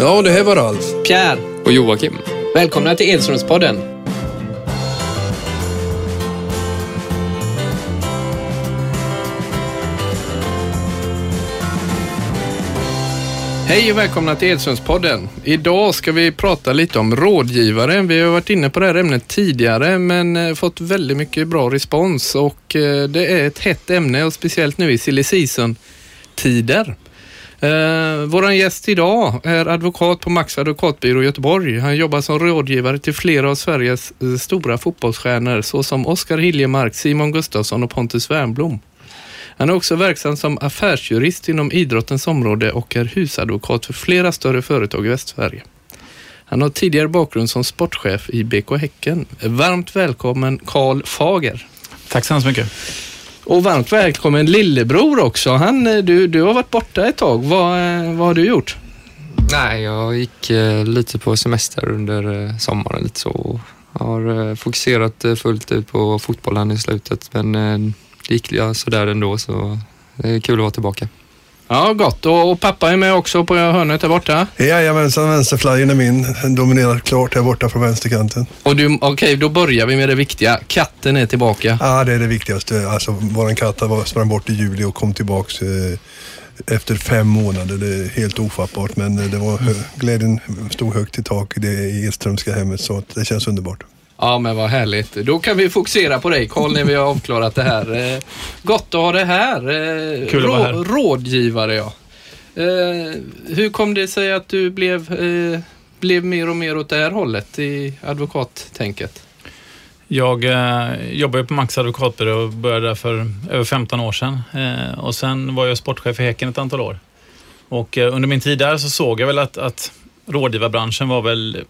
Ja, det här var Ralf. Pierre, Och Joakim. välkomna till Edströmspodden. Hej och välkomna till Edströmspodden. Idag ska vi prata lite om rådgivare. Vi har varit inne på det här ämnet tidigare men eh, fått väldigt mycket bra respons och eh, det är ett hett ämne och speciellt nu i silly season-tider. Eh, Vår gäst idag är advokat på Max advokatbyrå i Göteborg. Han jobbar som rådgivare till flera av Sveriges eh, stora fotbollsstjärnor såsom Oskar Hiljemark, Simon Gustafsson och Pontus Wernbloom. Han är också verksam som affärsjurist inom idrottens område och är husadvokat för flera större företag i Västsverige. Han har tidigare bakgrund som sportchef i BK Häcken. Varmt välkommen Karl Fager. Tack så hemskt mycket. Och varmt välkommen lillebror också. Han, eh, du, du har varit borta ett tag. Vad, eh, vad har du gjort? Nej, jag gick eh, lite på semester under sommaren lite så. Jag har fokuserat fullt ut på fotbollen i slutet men det gick sådär ändå så det är kul att vara tillbaka. Ja, gott. Och, och pappa är med också på hörnet där borta. Jajamensan, vänsterflaggen är min. Den dominerar klart här borta från vänsterkanten. Okej, då börjar vi med det viktiga. Katten är tillbaka. Ja, det är det viktigaste. Alltså, våran katt sprang bort i juli och kom tillbaks eh, efter fem månader. Det är helt ofattbart, men eh, det var glädjen stod högt i tak i det Edströmska hemmet, så det känns underbart. Ja, men vad härligt. Då kan vi fokusera på dig Karl när vi har avklarat det här. Eh, gott att ha det här. Eh, Kul att vara här. Rådgivare, ja. Eh, hur kom det sig att du blev, blev mer och mer åt det här hållet i advokattänket? Jag eh, jobbar ju på Max advokatbyrå och började där för över 15 år sedan. Och sen var jag sportchef i Häcken ett antal år. Och under min tid där så såg jag väl att, att rådgivarbranschen var väl,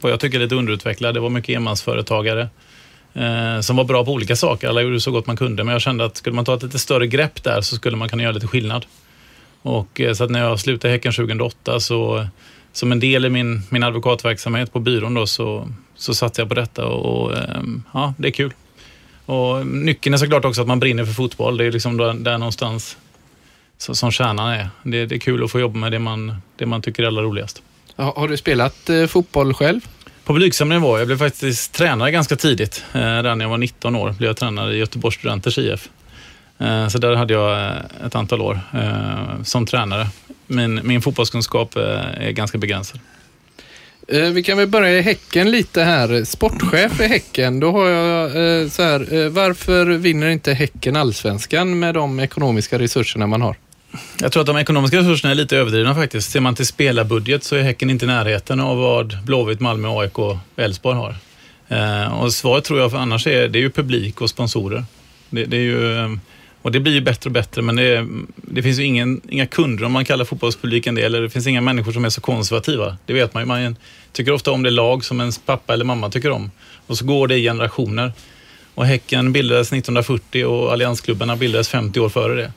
vad jag tycker, lite underutvecklad. Det var mycket enmansföretagare eh, som var bra på olika saker. Alla gjorde så gott man kunde, men jag kände att skulle man ta ett lite större grepp där så skulle man kunna göra lite skillnad. Och eh, så att när jag slutade i Häcken 2008 så som en del i min, min advokatverksamhet på byrån då så, så satte jag på detta och, och eh, ja, det är kul. Och nyckeln är såklart också att man brinner för fotboll. Det är liksom där, där någonstans som kärnan är. Det, det är kul att få jobba med det man, det man tycker är allra roligast. Har, har du spelat eh, fotboll själv? På blygsam nivå. Jag blev faktiskt tränare ganska tidigt. Eh, redan när jag var 19 år blev jag tränare i Göteborgs Studenters IF. Eh, så där hade jag ett antal år som tränare. Min, min fotbollskunskap är ganska begränsad. Vi kan väl börja i Häcken lite här. Sportchef i Häcken, då har jag så här. Varför vinner inte Häcken allsvenskan med de ekonomiska resurserna man har? Jag tror att de ekonomiska resurserna är lite överdrivna faktiskt. Ser man till spelarbudget så är Häcken inte i närheten av vad Blåvitt, Malmö, AIK och Elfsborg har. Eh, och svaret tror jag för annars är, det är ju publik och sponsorer. Det, det är ju, eh, och det blir ju bättre och bättre men det, är, det finns ju ingen, inga kunder om man kallar fotbollspubliken det. Eller det finns inga människor som är så konservativa. Det vet man ju. Man tycker ofta om det lag som ens pappa eller mamma tycker om. Och så går det i generationer. Och Häcken bildades 1940 och alliansklubbarna bildades 50 år före det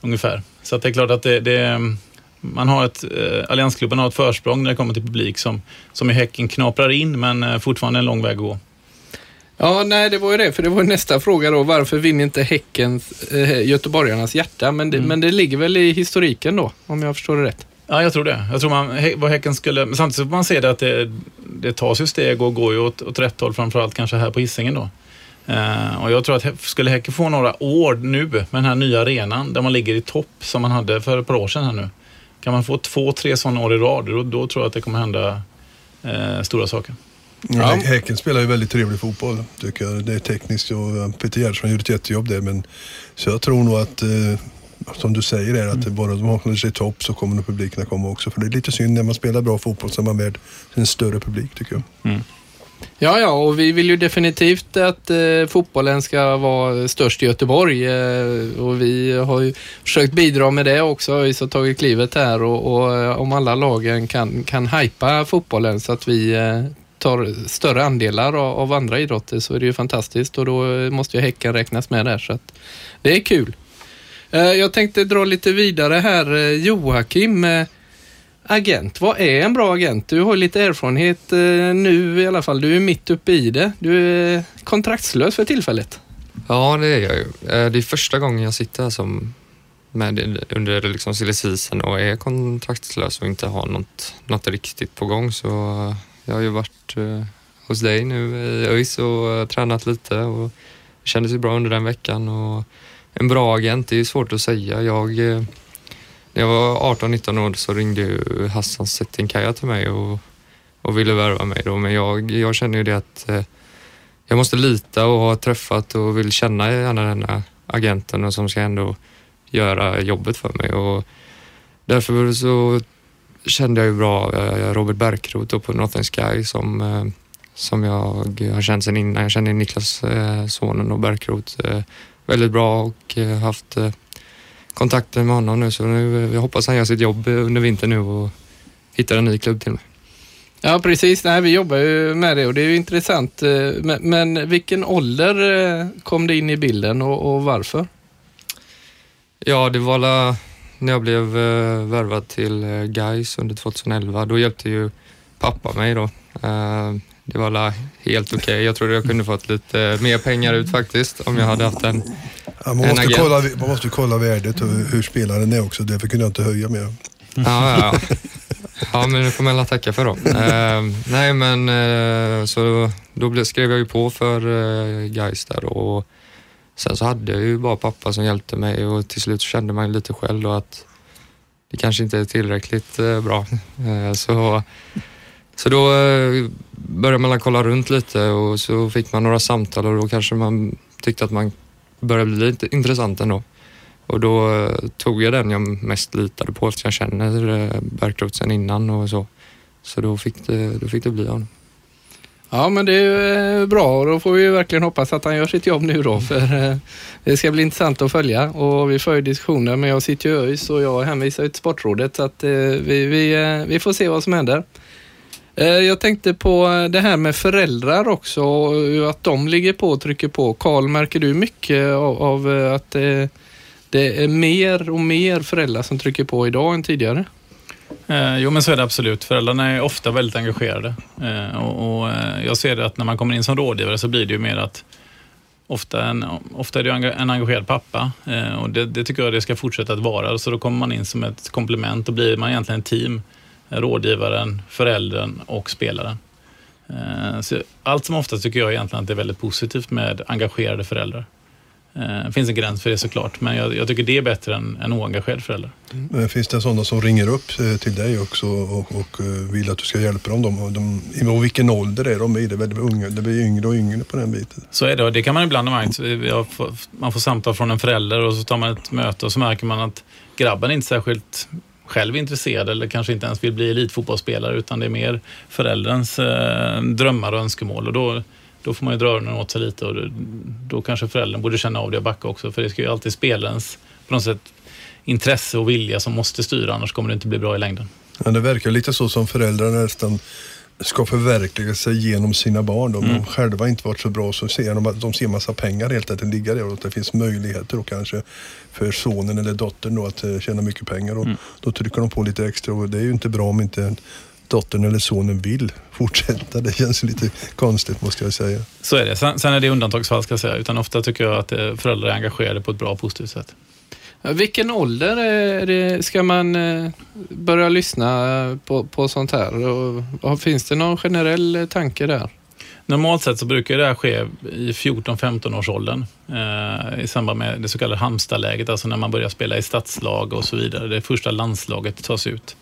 ungefär. Så att det är klart att det, det, man har ett, eh, alliansklubben har ett försprång när det kommer till publik som, som i Häcken knaprar in men eh, fortfarande en lång väg att gå. Ja, nej, det var ju det, för det var ju nästa fråga då. Varför vinner inte Häckens, eh, göteborgarnas hjärta? Men det, men det ligger väl i historiken då, om jag förstår det rätt. Ja, jag tror det. Jag tror man, Hä- vad Häcken skulle, men samtidigt får man se det att det, det tas ju steg och går ju åt, åt rätt håll, framförallt kanske här på Hisingen då. Eh, och jag tror att skulle Häcken få några år nu med den här nya arenan där man ligger i topp som man hade för ett par år sedan här nu. Kan man få två, tre sådana år i rad, då, då tror jag att det kommer hända eh, stora saker. Ja. Häck- Häcken spelar ju väldigt trevlig fotboll, tycker jag. Det är tekniskt och eh, Peter Gerhardsson gjorde ett jättejobb där. Men, så jag tror nog att, eh, som du säger, är att bara de håller sig i topp så kommer nog publiken att komma också. För det är lite synd när man spelar bra fotboll så är man värd en större publik, tycker jag. Ja, ja, och vi vill ju definitivt att eh, fotbollen ska vara störst i Göteborg. Eh, och vi har ju försökt bidra med det också. Vi har tagit klivet här och, och eh, om alla lagen kan, kan hypa fotbollen så att vi eh, tar större andelar av, av andra idrotter så är det ju fantastiskt och då eh, måste ju Häcken räknas med där. Så att det är kul. Eh, jag tänkte dra lite vidare här. Eh, Joakim, eh, agent. Vad är en bra agent? Du har lite erfarenhet eh, nu i alla fall. Du är mitt uppe i det. Du är kontraktslös för tillfället. Ja, det är jag ju. Eh, det är första gången jag sitter här som med under liksom silly season och är kontraktslös och inte har något, något riktigt på gång så eh, jag har ju varit hos dig nu i ÖIS och tränat lite och det kändes ju bra under den veckan och en bra agent, det är ju svårt att säga. Jag, när jag var 18-19 år så ringde ju Hassan Settinkaya till mig och, och ville värva mig då men jag, jag känner ju det att eh, jag måste lita och ha träffat och vill känna gärna den här agenten och som ska ändå göra jobbet för mig och därför så kände jag ju bra eh, Robert Bärkroth på Northern Sky som, eh, som jag har känt sedan innan. Jag känner Niklas, eh, sonen och Bärkroth eh, väldigt bra och eh, haft eh, kontakter med honom nu så nu, jag hoppas han gör sitt jobb under vintern nu och hittar en ny klubb till mig. Ja precis, Nej, vi jobbar ju med det och det är ju intressant. Men, men vilken ålder kom det in i bilden och, och varför? Ja, det var la, när jag blev uh, värvad till Gais under 2011. Då hjälpte ju pappa mig då. Uh, det var la helt okej. Okay. Jag trodde jag kunde fått lite mer pengar ut faktiskt om jag hade haft en, ja, man, måste en kolla, man måste kolla värdet och hur spelaren är också. Därför kunde jag inte höja mer. Ja, ja, ja. ja men det får man tacka för då. Uh, nej men uh, så då skrev jag ju på för uh, Gais där och Sen så hade jag ju bara pappa som hjälpte mig och till slut kände man lite själv då att det kanske inte är tillräckligt eh, bra. Eh, så, så då eh, började man kolla runt lite och så fick man några samtal och då kanske man tyckte att man började bli lite intressant ändå. Och då tog jag den jag mest litade på eftersom jag känner Bergkrot sen innan och så. Så då fick det, då fick det bli honom. Ja men det är ju eh, bra och då får vi verkligen hoppas att han gör sitt jobb nu då för eh, det ska bli intressant att följa och vi för ju diskussioner men jag sitter ju i ÖIS och jag hänvisar till Sportrådet så att eh, vi, vi, vi får se vad som händer. Eh, jag tänkte på eh, det här med föräldrar också och att de ligger på och trycker på. Karl, märker du mycket av, av eh, att det är mer och mer föräldrar som trycker på idag än tidigare? Eh, jo, men så är det absolut. Föräldrarna är ofta väldigt engagerade. Eh, och, och jag ser det att när man kommer in som rådgivare så blir det ju mer att ofta, en, ofta är det en engagerad pappa eh, och det, det, tycker jag det ska fortsätta att vara. Så då kommer man in som ett komplement och blir man egentligen ett team. Rådgivaren, föräldern och spelaren. Eh, så allt som oftast tycker jag egentligen att det är väldigt positivt med engagerade föräldrar. Det eh, finns en gräns för det såklart, men jag, jag tycker det är bättre än en oengagerad förälder. Mm. Finns det sådana som ringer upp eh, till dig också och, och eh, vill att du ska hjälpa dem? De, de, I vilken ålder är de i? Det, är unga, det blir yngre och yngre på den biten. Så är det och det kan man ibland ha märkt. Man får samtal från en förälder och så tar man ett möte och så märker man att grabben är inte särskilt själv intresserad eller kanske inte ens vill bli elitfotbollsspelare utan det är mer förälderns eh, drömmar och önskemål. Och då, då får man ju dra öronen åt sig lite och då, då kanske föräldern borde känna av det och backa också. För det ska ju alltid spelarens på något sätt intresse och vilja som måste styra, annars kommer det inte bli bra i längden. Ja, det verkar lite så som föräldrar nästan ska förverkliga sig genom sina barn. Om mm. de själva inte varit så bra så ser de att de ser massa pengar helt enkelt ligga där och att det finns möjligheter då kanske för sonen eller dottern då att eh, tjäna mycket pengar. Och mm. Då trycker de på lite extra och det är ju inte bra om inte dottern eller sonen vill fortsätta. Det känns lite konstigt måste jag säga. Så är det. Sen, sen är det undantagsfall ska jag säga. Utan ofta tycker jag att eh, föräldrar är engagerade på ett bra och positivt sätt. Vilken ålder är det, ska man eh, börja lyssna på, på sånt här? Och, finns det någon generell eh, tanke där? Normalt sett så brukar det här ske i 14-15 års åldern eh, i samband med det så kallade Halmstadläget, alltså när man börjar spela i stadslag och så vidare. Det första landslaget tas ut.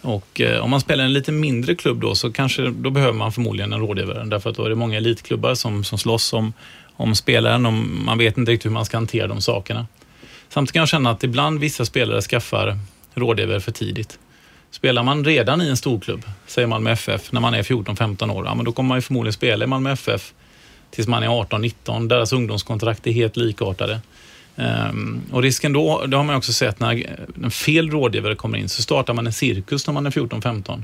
Och eh, om man spelar i en lite mindre klubb då så kanske då behöver man förmodligen en rådgivare därför att då är det många elitklubbar som, som slåss om, om spelaren och man vet inte riktigt hur man ska hantera de sakerna. Samtidigt kan jag känna att ibland vissa spelare skaffar rådgivare för tidigt. Spelar man redan i en storklubb, säger Malmö FF, när man är 14-15 år, ja, men då kommer man ju förmodligen spela i Malmö FF tills man är 18-19. Deras ungdomskontrakt är helt likartade. Um, och risken då, det har man också sett när en fel rådgivare kommer in, så startar man en cirkus när man är 14-15.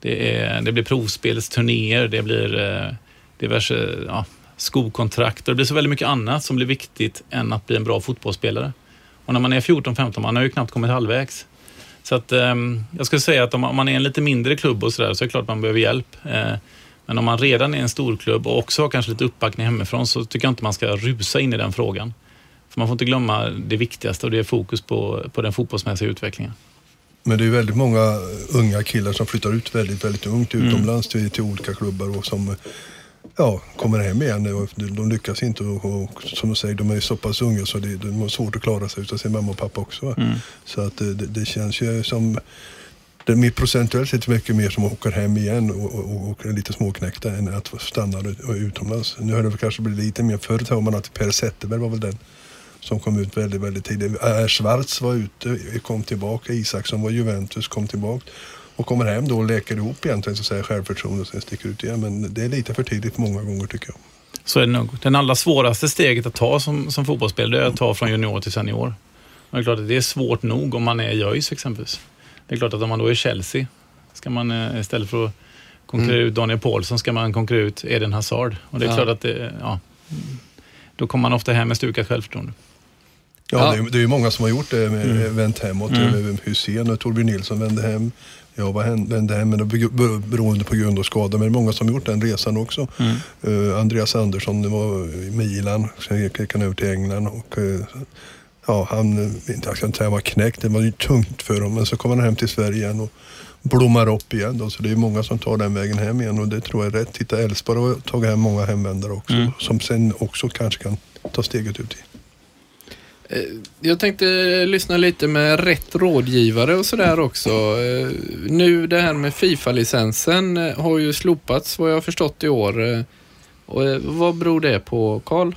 Det, det blir provspelsturnéer, det blir eh, diverse ja, skokontrakt och det blir så väldigt mycket annat som blir viktigt än att bli en bra fotbollsspelare. Och när man är 14-15, man har ju knappt kommit halvvägs. Så att, um, jag skulle säga att om, man är en lite mindre klubb och sådär så är det klart man behöver hjälp. Uh, men om man redan är en stor klubb och också har kanske lite uppbackning hemifrån så tycker jag inte man ska rusa in i den frågan. För man får inte glömma det viktigaste och det är fokus på, på den fotbollsmässiga utvecklingen. Men det är väldigt många unga killar som flyttar ut väldigt, väldigt ungt utomlands till, till olika klubbar och som ja, kommer hem igen. De lyckas inte och, och som du säger, de är så pass unga så det, de har svårt att klara sig utan sin mamma och pappa också. Mm. Så att det, det, känns ju som det är procentuellt sett mycket mer som åker hem igen och, och, och är lite småknäckta än att stanna utomlands. Nu har det kanske blivit lite mer. Förut har man att Per Zetterberg var väl den som kom ut väldigt, väldigt tidigt. Schwarz var ute, kom tillbaka. Isaksson var Juventus, kom tillbaka och kommer hem då och läker ihop egentligen så att säga självförtroende och sen sticker ut igen. Men det är lite för tidigt många gånger tycker jag. Så är det nog. Den allra svåraste steget att ta som, som fotbollsspelare är att ta från junior till senior. det är klart att det är svårt nog om man är i ÖIS exempelvis. Det är klart att om man då är Chelsea, ska man eh, istället för att konkurrera mm. ut Daniel Paulsson ska man konkurrera ut Eden Hazard. Och det är ja. klart att det, ja, då kommer man ofta hem med stukat självförtroende. Ja, ja. Det, är, det är många som har gjort det, med, mm. vänt hemåt. Mm. Hussein och Torbjörn Nilsson vände hem. Jag var vände hem, men beroende på grund av skada. Men många som gjort den resan också. Mm. Uh, Andreas Andersson det var i Milan, sen gick han över till England. Och, uh, ja, han, jag ska inte säga var knäckt, det var ju tungt för honom. Men så kommer han hem till Sverige igen och blommar upp igen. Då. Så det är många som tar den vägen hem igen och det tror jag är rätt. Titta, Elfsborg har tagit hem många hemvändare också. Mm. Som sen också kanske kan ta steget ut i. Eh, jag tänkte lyssna lite med rätt rådgivare och sådär också. Eh, nu det här med Fifa-licensen eh, har ju slopats vad jag har förstått i år. Och vad beror det på, Karl?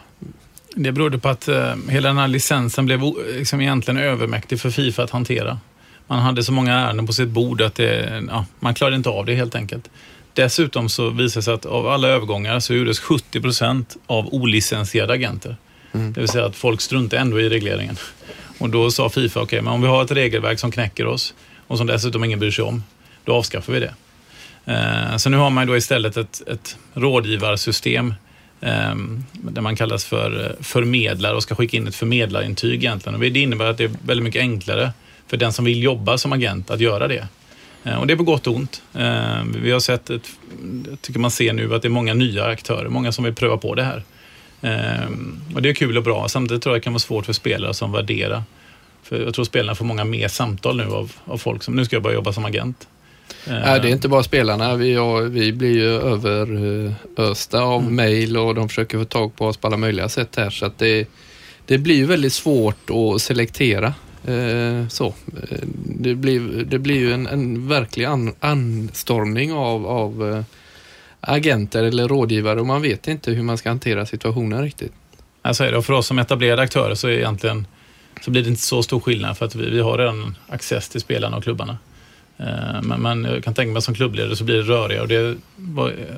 Det berodde på att hela den här licensen blev liksom egentligen övermäktig för Fifa att hantera. Man hade så många ärenden på sitt bord att det, ja, man klarade inte av det helt enkelt. Dessutom så visade det sig att av alla övergångar så gjordes 70 procent av olicensierade agenter. Mm. Det vill säga att folk struntar ändå i regleringen. Och då sa Fifa, okej, okay, men om vi har ett regelverk som knäcker oss och som dessutom ingen bryr sig om, då avskaffar vi det. Eh, så nu har man då istället ett, ett rådgivarsystem eh, där man kallas för eh, förmedlare och ska skicka in ett förmedlarintyg egentligen. Och det innebär att det är väldigt mycket enklare för den som vill jobba som agent att göra det. Eh, och det är på gott och ont. Eh, vi har sett, ett, jag tycker man ser nu att det är många nya aktörer, många som vill pröva på det här. Ehm, och det är kul och bra. Samtidigt tror jag det kan vara svårt för spelare som värderar. För jag tror spelarna får många mer samtal nu av, av folk som, nu ska jag börja jobba som agent. Nej, det är ehm. inte bara spelarna. Vi, har, vi blir ju överösta av mm. mejl och de försöker få tag på oss på alla möjliga sätt här. Så att det, det blir väldigt svårt att selektera. Eh, så. Det blir, det blir ju en, en verklig an, anstormning av, av eh, agenter eller rådgivare och man vet inte hur man ska hantera situationen riktigt. Alltså är det. Och för oss som etablerade aktörer så, är egentligen, så blir det inte så stor skillnad för att vi, vi har redan access till spelarna och klubbarna. Eh, men, men jag kan tänka mig som klubbledare så blir det rörigare och det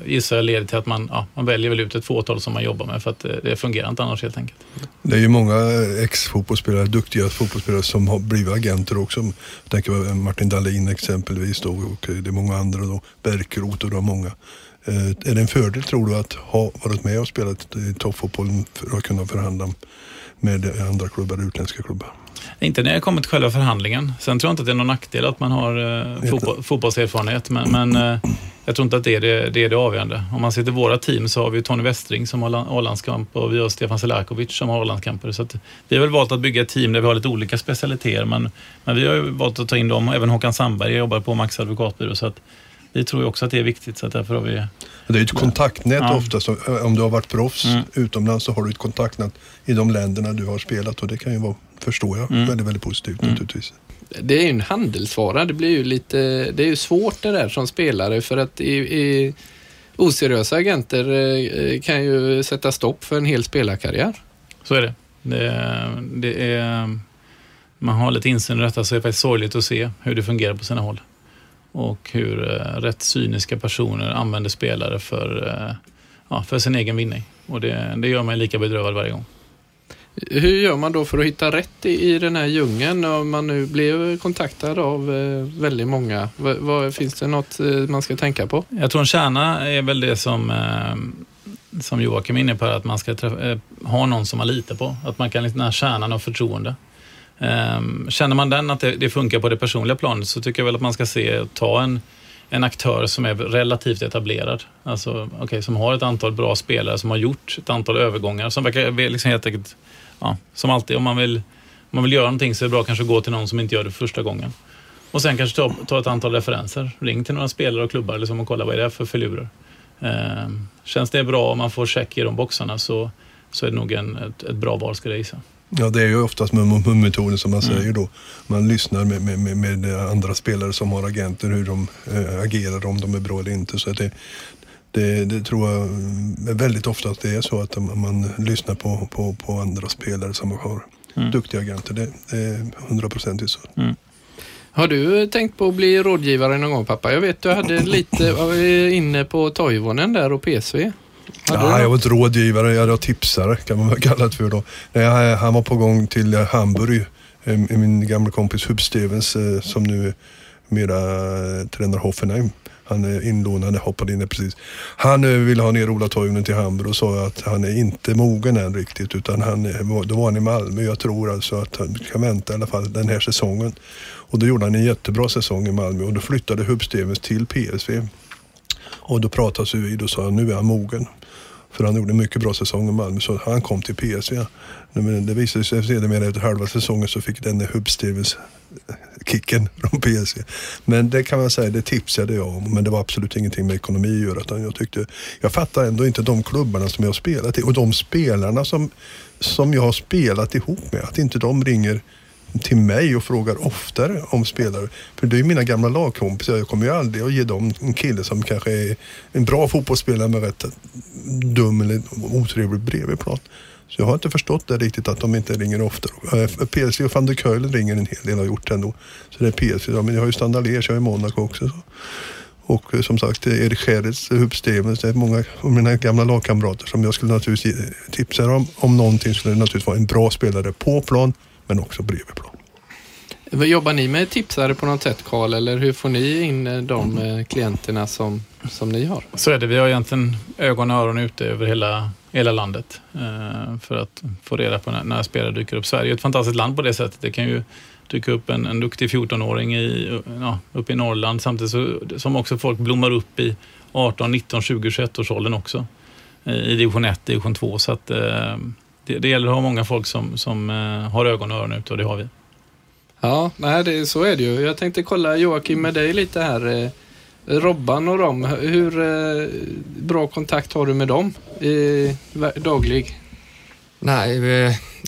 gissar jag leder till att man, ja, man väljer väl ut ett fåtal som man jobbar med för att det, det fungerar inte annars helt enkelt. Det är ju många ex-fotbollsspelare, duktiga fotbollsspelare som har blivit agenter också. Jag tänker på Martin Dahlin exempelvis då, och det är många andra då, Bärkroth och då många. Eh, är det en fördel tror du att ha varit med och spelat i toppfotboll för att kunna förhandla med andra klubbar, utländska klubbar? Inte när det kommer till själva förhandlingen. Sen tror jag inte att det är någon nackdel att man har eh, fotboll, fotbollserfarenhet, men, men eh, jag tror inte att det är det, det är det avgörande. Om man ser till våra team så har vi Tony Westring som har A-landskamp och vi har Stefan Selakovic som har A-landskamper. Så vi har väl valt att bygga ett team där vi har lite olika specialiteter, men, men vi har valt att ta in dem. Även Håkan Sandberg jobbar på Max advokatbyrå. Så att vi tror också att det är viktigt. Så därför har vi... Det är ju ett kontaktnät ja. ofta. Så eh, om du har varit proffs mm. utomlands så har du ett kontaktnät i de länderna du har spelat och det kan ju vara, förstår jag, mm. väldigt, väldigt positivt mm. naturligtvis. Det är ju en handelsvara. Det blir ju lite, det är ju svårt det där som spelare för att i, i oseriösa agenter eh, kan ju sätta stopp för en hel spelarkarriär. Så är det. det, det är, man har lite insyn i detta så är det faktiskt sorgligt att se hur det fungerar på sina håll och hur eh, rätt cyniska personer använder spelare för, eh, ja, för sin egen vinning. Och det, det gör mig lika bedrövad varje gång. Hur gör man då för att hitta rätt i, i den här djungeln om man nu blev kontaktad av eh, väldigt många? V vad, finns det något eh, man ska tänka på? Jag tror en kärna är väl det som, eh, som Joakim är inne på, att man ska träffa, eh, ha någon som man litar på. Att man kan, den här kärnan av förtroende. Ehm, känner man den att det, det, funkar på det personliga planet så tycker jag väl att man ska se ta en, en aktör som är relativt etablerad. Alltså, okay, som har ett antal bra spelare som har gjort ett antal övergångar som verkar liksom helt enkelt ja, som alltid, om man, vill, om man vill göra någonting så är det bra kanske att gå till någon som inte gör det första gången. Och sen kanske ta, ta ett antal referenser. Ring till några spelare och klubbar liksom, och kolla vad är det för filurer. Eh, känns det bra om man får check i de boxarna så, så är det nog en, ett, ett bra val skulle jag gissa. Ja, det är ju oftast metoden som man mm. säger då. Man lyssnar med, med, med, andra spelare som har agenter, hur de äh, agerar, om de är bra eller inte. Så det, det, det, tror jag väldigt ofta att det är så att man, man lyssnar på, på, på, andra spelare som har mm. duktiga agenter. Det, det är hundraprocentigt så. Mm. Har du tänkt på att bli rådgivare någon gång pappa? Jag vet du hade lite, var inne på Toivonen där och PSV. Ja, jag var inte rådgivare, jag var tipsare kan man väl kalla det för då. Nej, han var på gång till Hamburg, eh, min gamla kompis Hub Stevens eh, som nu mera eh, tränar Hoffenheim. Han är inlånad, hoppade in precis. Han ville ha ner Ola Toivonen till Hamburg och sa att han är inte mogen än riktigt utan han, då var han i Malmö. Jag tror alltså att han kan vänta i alla fall den här säsongen. Och då gjorde han en jättebra säsong i Malmö och då flyttade Hub Stevens till PSV. Och då pratades vi vid och sa att nu är han mogen. För han gjorde en mycket bra säsong i Malmö så han kom till PSV. Men det visade sig sedermera efter halva säsongen så fick den Hubstevens eh, kicken från PSV. Men det kan man säga, det tipsade jag om. Men det var absolut ingenting med ekonomi att göra. Utan jag, tyckte, jag fattar ändå inte de klubbarna som jag har spelat i och de spelarna som, som jag har spelat ihop med. Att inte de ringer till mig och frågar oftare om spelare. För det är ju mina gamla lagkompisar. Jag kommer ju aldrig att ge dem en kille som kanske är en bra fotbollsspelare men rätt dum eller otrevlig bredvid plan. Så jag har inte förstått det riktigt att de inte ringer oftare. Eh, PSV och van der Keulen ringer en hel del, har gjort det ändå. Så det är PSV. men jag har ju Standalers, jag har ju Monaco också. Så. Och eh, som sagt, Erik Scherritz, Hubb Stevens, det är många av mina gamla lagkamrater som jag skulle naturligtvis tipsa om. Om någonting skulle det naturligtvis vara en bra spelare på plan men också bredvid plan. Jobbar ni med tipsare på något sätt Karl eller hur får ni in eh, de mm. klienterna som, som ni har? Så är det. Vi har egentligen ögon och öron ute över hela, hela landet eh, för att få reda på när, när spelare dyker upp. Sverige är ett fantastiskt land på det sättet. Det kan ju dyka upp en, en duktig 14-åring i, ja, uppe i Norrland samtidigt så, som också folk blommar upp i 18, 19, 20, 21 års åldern också. I division 1, division 2. Så att, eh, det, det gäller att ha många folk som, som eh, har ögon och öron ute och det har vi. Ja, nej, det, så är det ju. Jag tänkte kolla Joakim med dig lite här. Eh, Robban och dem, hur eh, bra kontakt har du med dem i daglig? Nej,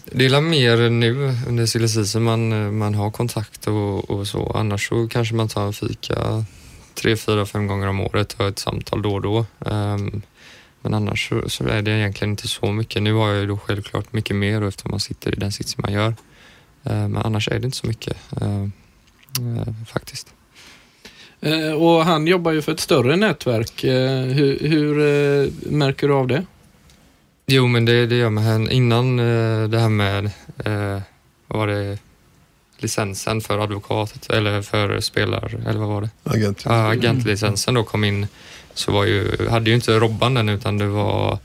det är mer nu under silly man, man har kontakt och, och, så. Annars så kanske man tar en fika tre, fyra, fem gånger om året och ett samtal då och då. Um, men annars så, så, är det egentligen inte så mycket. Nu har jag ju då självklart mycket mer eftersom man sitter i den sits man gör. Eh, men annars är det inte så mycket eh, eh, faktiskt. Och han jobbar ju för ett större nätverk. Hur, hur märker du av det? Jo, men det, det gör man. Innan det här med, vad var det, licensen för advokat eller för spelar, eller vad var det? Agent. Ja, agentlicensen då kom in så var ju, hade ju inte Robban den utan det var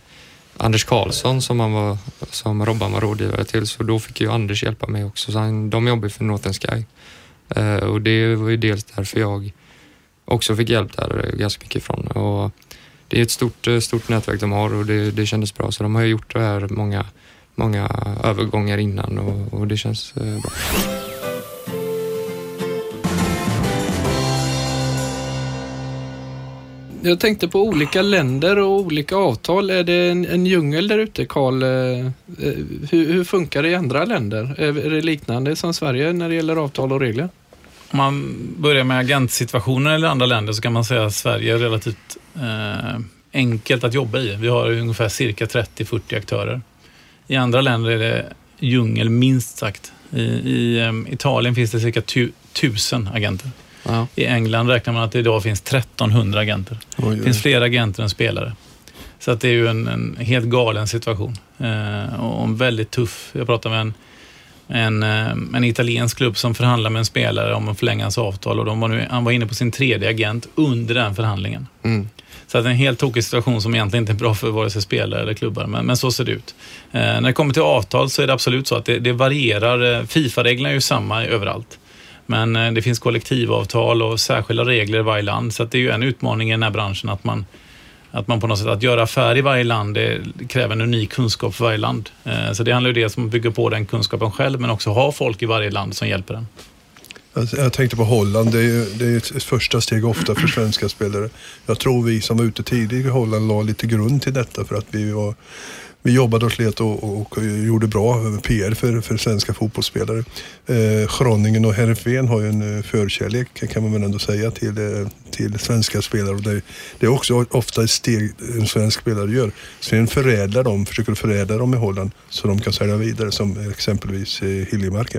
Anders Karlsson som, han var, som Robban var rådgivare till så då fick ju Anders hjälpa mig också. Så han, de jobbar för Northern Sky uh, och det var ju dels därför jag också fick hjälp där ganska mycket ifrån. Och det är ett stort, eh, stort nätverk de har och det, det kändes bra så de har ju gjort det här många, många övergångar innan och, och det känns uh, bra. Jag tänkte på olika länder och olika avtal. Är det en, en djungel där ute, Karl? Eh, eh, hur, hur, funkar det i andra länder? Är det liknande som Sverige när det gäller avtal och regler? Om man börjar med agentsituationen eller andra länder så kan man säga att Sverige är relativt eh, enkelt att jobba i. Vi har ungefär cirka 30-40 aktörer. I andra länder är det djungel minst sagt. I, i um, Italien finns det cirka tu, tusen agenter. Ja. I England räknar man att det idag finns 1300 agenter. Det finns fler agenter än spelare. Så att det är ju en, en helt galen situation. Eh, och en väldigt tuff. Jag pratade med en, en, eh, en italiensk klubb som förhandlar med en spelare om att förlänga hans avtal och de var nu, han var inne på sin tredje agent under den förhandlingen. Mm. Så att det är en helt tokig situation som egentligen inte är bra för vare sig spelare eller klubbar, men, men så ser det ut. Eh, när det kommer till avtal så är det absolut så att det, det varierar. Eh, Fifa-reglerna är ju samma överallt. Men eh, det finns kollektivavtal och särskilda regler i varje land så det är ju en utmaning i den här branschen att man Att man på något sätt, att göra affär i varje land, det kräver en unik kunskap för varje land. Eh, så det handlar ju dels om att bygga på den kunskapen själv, men också ha folk i varje land som hjälper en. Alltså, jag tänkte på Holland, det är, ju, det är ett första steg ofta för svenska spelare. Jag tror vi som var ute tidigt i Holland la lite grund till detta för att vi var vi jobbade och slet och, och, och gjorde bra PR för, för svenska fotbollsspelare. Eh, Groningen och Heerenveen har ju en eh, förkärlek kan man väl ändå säga till, eh, till svenska spelare. Och det, det är också ofta ett steg en svensk spelare gör. Sen förädlar de, försöker förädla dem i Holland så de kan sälja vidare som exempelvis eh, Hiljemark.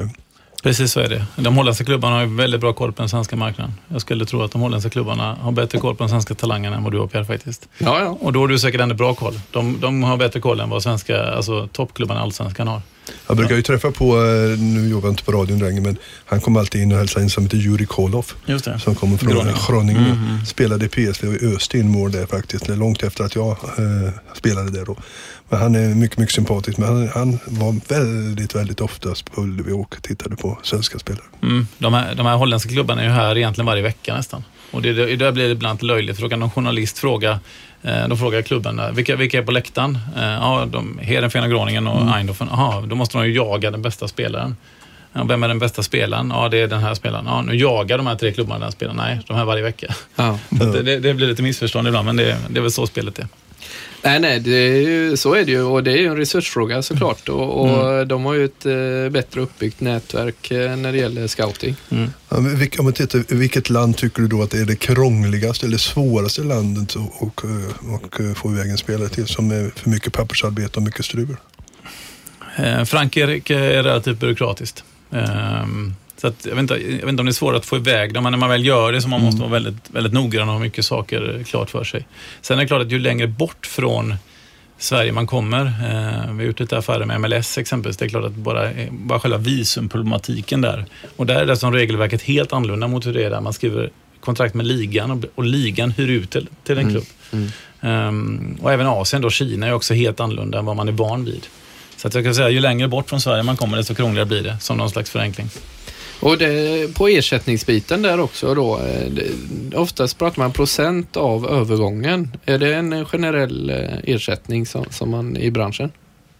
Precis så är det. De holländska klubbarna har ju väldigt bra koll på den svenska marknaden. Jag skulle tro att de holländska klubbarna har bättre koll på den svenska talangen än vad du har Pierre faktiskt. Ja, ja. Och då har du säkert ännu bra koll. De, de har bättre koll än vad svenska, alltså toppklubbarna Allsvenskan har. Jag brukar ju träffa på, eh, nu jobbar jag inte på radion längre, men han kom alltid in och hälsade in som heter Juri det. Som kommer från Groningen. Groningen. Mm. Spelade i PSV och öste in mål där faktiskt. Långt efter att jag eh, spelade där då. Men han är mycket, mycket sympatisk. Men han, han var väldigt, väldigt oftast på Ullevi och tittade på svenska spelare. Mm. De, här, de här holländska klubbarna är ju här egentligen varje vecka nästan. Och det, det, där blir det ibland löjligt, för då kan någon journalist fråga eh, de frågar klubben, eh, vilka, vilka är på läktaren? Eh, ja, de, Heerenveen och Groningen och Mm. Eindhoven. Jaha, då måste de ju jaga den bästa spelaren. Ja, vem är den bästa spelaren? Ja, det är den här spelaren. Ja, nu jagar de här tre klubbarna den spelaren. Nej, de här varje vecka. ja. Det, det blir lite missförstånd ibland, men det, det är väl så spelet är. Nej, nej, det är ju, så är det ju och det är ju en resursfråga såklart. Och, och de har ju ett eh, bättre uppbyggt nätverk eh, när det gäller scouting. Mm. Ja, men vilk, om man tittar, vilket land tycker du då att är det krångligaste eller svåraste landet att och, och, och eh, få iväg en spelare till som är för mycket pappersarbete och mycket strul? Eh, Frankrike är relativt byråkratiskt. Så att, jag, vet inte, jag vet inte om det är svårt att få iväg dem, men när man väl gör det så man måste vara väldigt, väldigt noggrann och ha mycket saker klart för sig. Sen är det klart att ju längre bort från Sverige man kommer, eh, vi har gjort lite affärer med MLS exempelvis, det är klart att bara, bara själva visumproblematiken där. Och där är det som regelverket helt annorlunda mot hur det är där man skriver kontrakt med ligan och, och ligan hyr ut till, till en klubb. Mm. Ehm, och även Asien, då, Kina, är också helt annorlunda än vad man är van vid. Så att jag kan säga, ju längre bort från Sverige man kommer, desto krångligare blir det, som någon slags förenkling. Och det, på ersättningsbiten där också då, eh, det, oftast pratar man procent av övergången. Är det en generell eh, ersättning som, som man i branschen?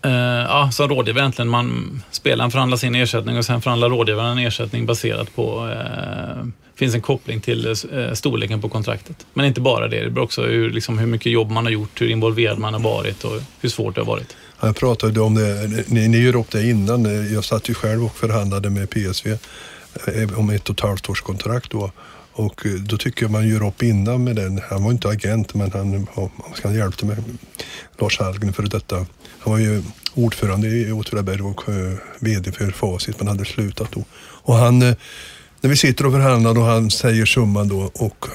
Eh, ja, som rådgivare egentligen, man, spelaren förhandlar sin ersättning och sen förhandlar rådgivaren en ersättning baserat på, eh, finns en koppling till eh, storleken på kontraktet. Men inte bara det, det beror också hur, liksom, hur mycket jobb man har gjort, hur involverad man har varit och hur svårt det har varit. Jag pratade om det, ni, ni gjorde upp det innan. Jag satt ju själv och förhandlade med PSV eh, om ett och ett halvt års kontrakt då. Och eh, då tycker jag man gör upp innan med den. Han var inte agent men han, han hjälpte mig. Lars Hallgren för detta. Han var ju ordförande i Åtvidaberg och eh, VD för Facit men hade slutat då. Och han, eh, när vi sitter och förhandlar och han säger summan då och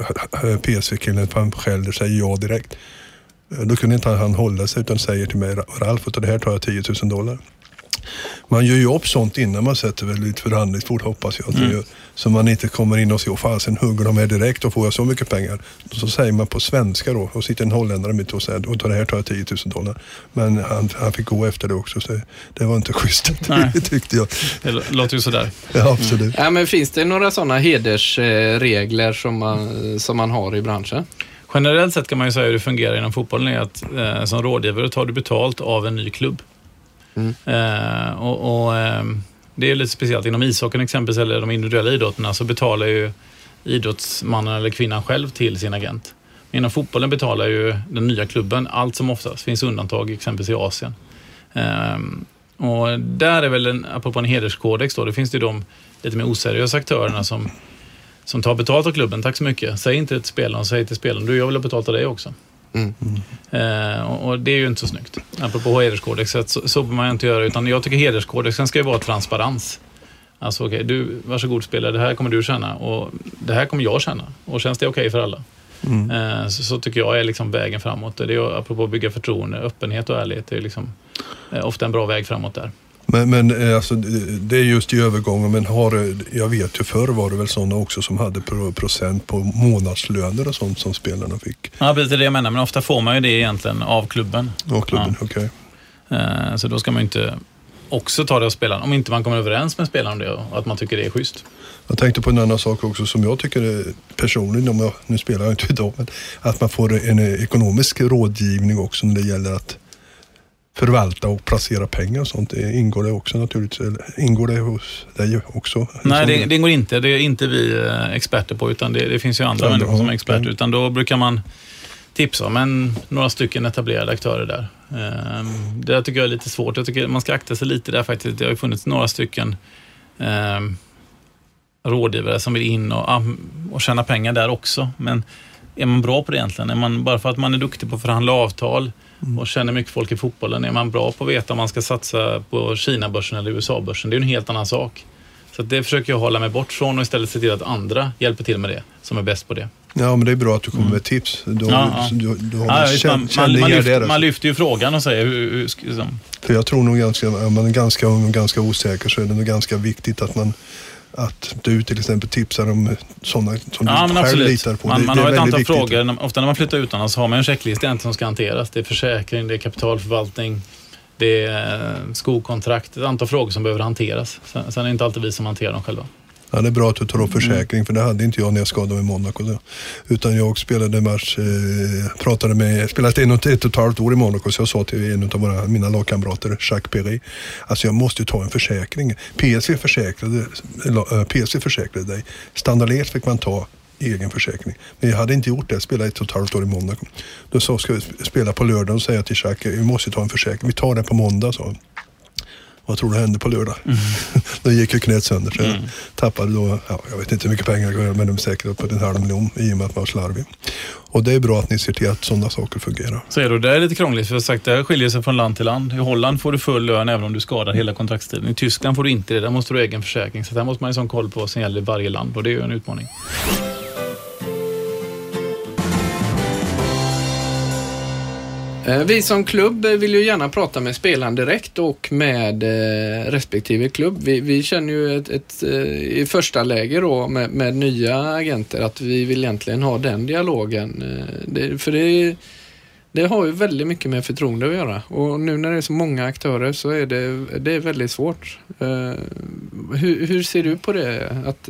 PSV-killen skäller säger ja direkt. Då kunde inte han hålla sig utan säger till mig, Ralf, utav det här tar jag 10 000 dollar. Man gör ju upp sånt innan man sätter väl lite förhandlingsbord hoppas jag. att det gör. Så man inte kommer in och säger, fasen hugger de här direkt och får jag så mycket pengar. Så säger man på svenska då och sitter en holländare mitt och säger, utav det här tar jag 10 000 dollar. Men han, han fick gå efter det också så det var inte schysst Nej. tyckte jag. Det låter ju sådär. Ja, absolut. Ja, men finns det några sådana hedersregler som man, som man har i branschen? Generellt sett kan man ju säga hur det fungerar inom fotbollen är att eh, som rådgivare tar du betalt av en ny klubb. Mm. Eh, och, och eh, Det är lite speciellt. Inom ishockeyn exempelvis, eller de individuella idrotterna, så betalar ju idrottsmannen eller kvinnan själv till sin agent. Men inom fotbollen betalar ju den nya klubben allt som oftast. finns undantag exempelvis i Asien. Ehm, och där är väl, en, apropå en hederskodex då, det finns det ju de lite mer oseriösa aktörerna som, som tar betalt av klubben. Tack så mycket. Säg inte till spelaren, säg till spelaren, du jag vill ha betalt av dig också. Mm. Eh, och, det är ju inte så snyggt. Apropå hederskodexet, så, så bör man inte göra. Utan jag tycker hederskodexen ska ju vara transparens. Alltså okej, du, varsågod spelare, det här kommer du känna och det här kommer jag känna. Och känns det okej för alla? Mm. Eh, så, så tycker jag är liksom vägen framåt. Det är ju, apropå att bygga förtroende, öppenhet och ärlighet, är liksom, eh, ofta en bra väg framåt där. Men, men eh, alltså, det är just i övergången, men har, jag vet ju förr var det väl sådana också som hade pro- procent på månadslöner och sånt som spelarna fick. Ja, precis det jag menar. Men ofta får man ju det egentligen av klubben. Och klubben, okej. Eh, Så då ska man ju inte också ta det av spelaren. Om inte man kommer överens med spelaren om det och att man tycker det är schysst. Jag tänkte på en annan sak också som jag tycker är personligen, om jag, nu spelar jag inte idag, men att man får en ekonomisk rådgivning också när det gäller att förvalta och placera pengar och sånt. Det ingår det också naturligtvis? Ingår det hos dig också? Nej, det, det ingår inte. Det är inte vi eh, experter på utan det, det finns ju andra ja, människor som är experter. Utan då brukar man tipsa om en, några stycken etablerade aktörer där. Ehm, det tycker jag är lite svårt. Jag tycker man ska akta sig lite där faktiskt. Det har ju funnits några stycken um, rådgivare som vill in och, och tjäna pengar där också. Men är man bra på det egentligen? Är man, bara för att man är duktig på att förhandla avtal mm. och känner mycket folk i fotbollen, är man bra på att veta om man ska satsa på Kina-börsen eller USA-börsen? Det är en helt annan sak. Så det försöker jag hålla mig bort från och istället se till att andra hjälper till med det, som är bäst på det. Ja, men det är bra att du kommer mm. med tips. Du, ja, ja. du, du har ja, visst, man, man, man, lyfter, man, lyfter, ju frågan och säger hur... hur liksom. För jag tror nog ganska, om man är ganska ung och ganska osäker så är det nog ganska viktigt att man att du till exempel tipsar om sådana som ja, du själv absolut. litar på. Man, det, man det har ett antal viktigt. frågor. Ofta när man flyttar utomlands har man en checklista som ska hanteras. Det är försäkring, det är kapitalförvaltning, det är eh, skokontrakt. Ett antal frågor som behöver hanteras. Sen, sen är det inte alltid vi som hanterar dem själva. Ja, det är bra att du tar upp försäkring, mm. för det hade inte jag när jag skadade mig i Monaco. Utan jag spelade match, eh, pratade med, spelat en och ett och ett halvt år i Monaco, så jag sa till en av våra, mina lagkamrater, Jacques Perry, alltså jag måste ju ta en försäkring. PSV försäkrade, eh, PSV försäkrade dig. Standardlet fick man ta egen försäkring. Men jag hade inte gjort det. Jag spelade ett och ett halvt år i Monaco. Då sa jag, ska vi spela på lördag och säga till Jacques, vi måste ta en försäkring. Vi tar det på måndag, sa han. Vad tror du hände på lördag? Mm. då gick ju knät sönder. Så mm. tappade då, ja, jag vet inte hur mycket pengar jag men de är säkert uppåt en halv miljon i och med att man var slarvig. Och det är bra att ni ser till att sådana saker fungerar. Så är det, det är lite krångligt för sagt, det skiljer sig från land till land. I Holland får du full lön även om du skadar hela kontraktstiden. I Tyskland får du inte det, där måste du ha egen försäkring. Så där måste man ju sån koll på vad som gäller i varje land och det är ju en utmaning. Eh, vi som klubb vill ju gärna prata med spelaren direkt och med eh, respektive klubb. Vi, vi känner ju ett, ett, eh, i första läge då med, med, nya agenter att vi vill egentligen ha den dialogen. Det, för det, det har ju väldigt mycket med förtroende att göra och nu när det är så många aktörer så är det, det är väldigt svårt. Hur, hur ser du på det? Att,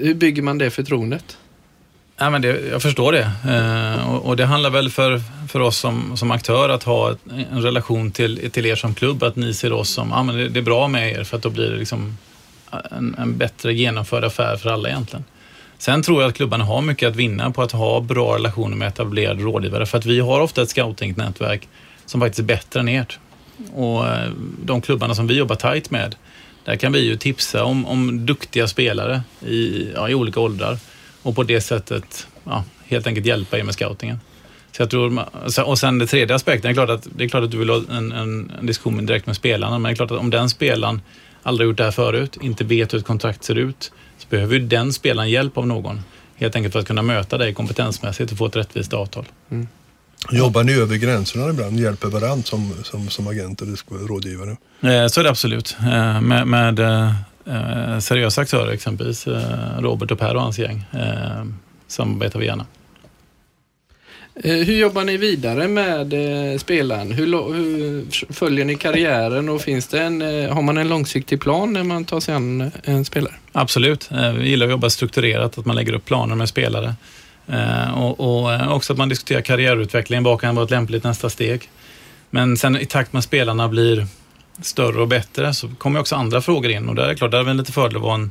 hur bygger man det förtroendet? Ja, men det, jag förstår det. Eh, och, och, det handlar väl för, för oss som, som aktör att ha ett, en relation till, till er som klubb, att ni ser oss som, ja men det, det är bra med er för att då blir det liksom en, en, bättre genomförd affär för alla egentligen. Sen tror jag att klubbarna har mycket att vinna på att ha bra relationer med etablerade rådgivare för att vi har ofta ett scoutingnätverk som faktiskt är bättre än ert. Och eh, de klubbarna som vi jobbar tajt med, där kan vi ju tipsa om, om duktiga spelare i, ja, i olika åldrar och på det sättet ja, helt enkelt hjälpa er med scoutingen. Så jag tror, och sen den tredje aspekten, det är klart att, det är klart att du vill ha en, en, en diskussion direkt med spelarna, men det är klart att om den spelaren aldrig gjort det här förut, inte vet hur ett kontrakt ser ut, så behöver ju den spelaren hjälp av någon. Helt enkelt för att kunna möta dig kompetensmässigt och få ett rättvist avtal. Mm. Jobbar ni över gränserna ibland? Hjälper varandra som, som, som agenter eller rådgivare? Eh, så är det absolut. Eh, med, med eh, seriösa aktörer, exempelvis eh, Robert och Per och hans gäng, eh, samarbetar vi gärna. Hur jobbar ni vidare med spelaren? Hur, hur, följer ni karriären och finns det en, har man en långsiktig plan när man tar sig an en spelare? Absolut. Vi gillar att jobba strukturerat, att man lägger upp planer med spelare. Och, och, också att man diskuterar karriärutveckling, vad kan vara ett lämpligt nästa steg? Men sen i takt med spelarna blir större och bättre så kommer också andra frågor in och där är det klart, där är det lite fördel att, vara en,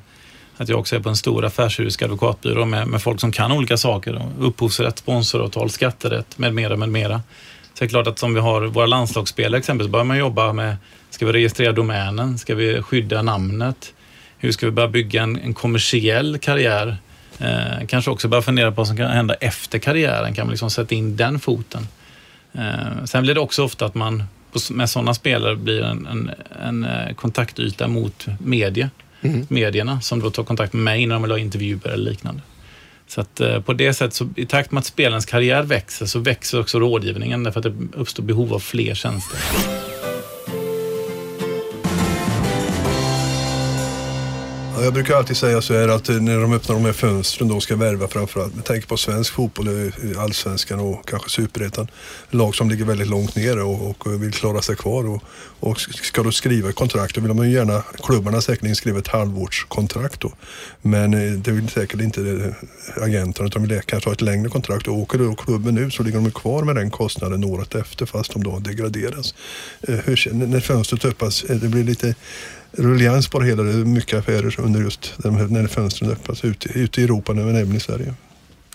att jag också är på en stor affärsjuridisk advokatbyrå med, med folk som kan olika saker. Upphovsrätt, sponsoravtal, skatterätt med mera, med mera. Så det är klart att som vi har våra landslagsspelare exempelvis, börjar man jobba med, ska vi registrera domänen? Ska vi skydda namnet? Hur ska vi börja bygga en, en kommersiell karriär? Eh, kanske också börja fundera på vad som kan hända efter karriären. Kan man liksom sätta in den foten? Eh, sen blir det också ofta att man med sådana spelare blir en, en, en eh, kontaktyta mot media, mm. medierna som då tar kontakt med mig när de vill ha intervjuer eller liknande. Så att eh, på det sättet, så, i takt med att spelarens karriär växer, så växer också rådgivningen därför att det uppstår behov av fler Ja, jag brukar alltid säga så här att eh, när de öppnar de här fönstren då ska värva framförallt med tanke på svensk fotboll, eh, allsvenskan och kanske superettan. Lag som ligger väldigt långt ner och, och vill klara sig kvar. Och, och ska du skriva kontrakt då vill man ju gärna, klubbarna säkerligen skriva ett halvårskontrakt då. Men eh, det vill säkert inte agenterna utan vill kanske ha ett längre kontrakt. Och åker då klubben ut så ligger de kvar med den kostnaden året efter fast de då degraderas. Hur, när fönstret öppnas, det blir lite ruljans på det hela. Det är mycket affärer under just när fönstren öppnas ute, ute i Europa men även i Sverige.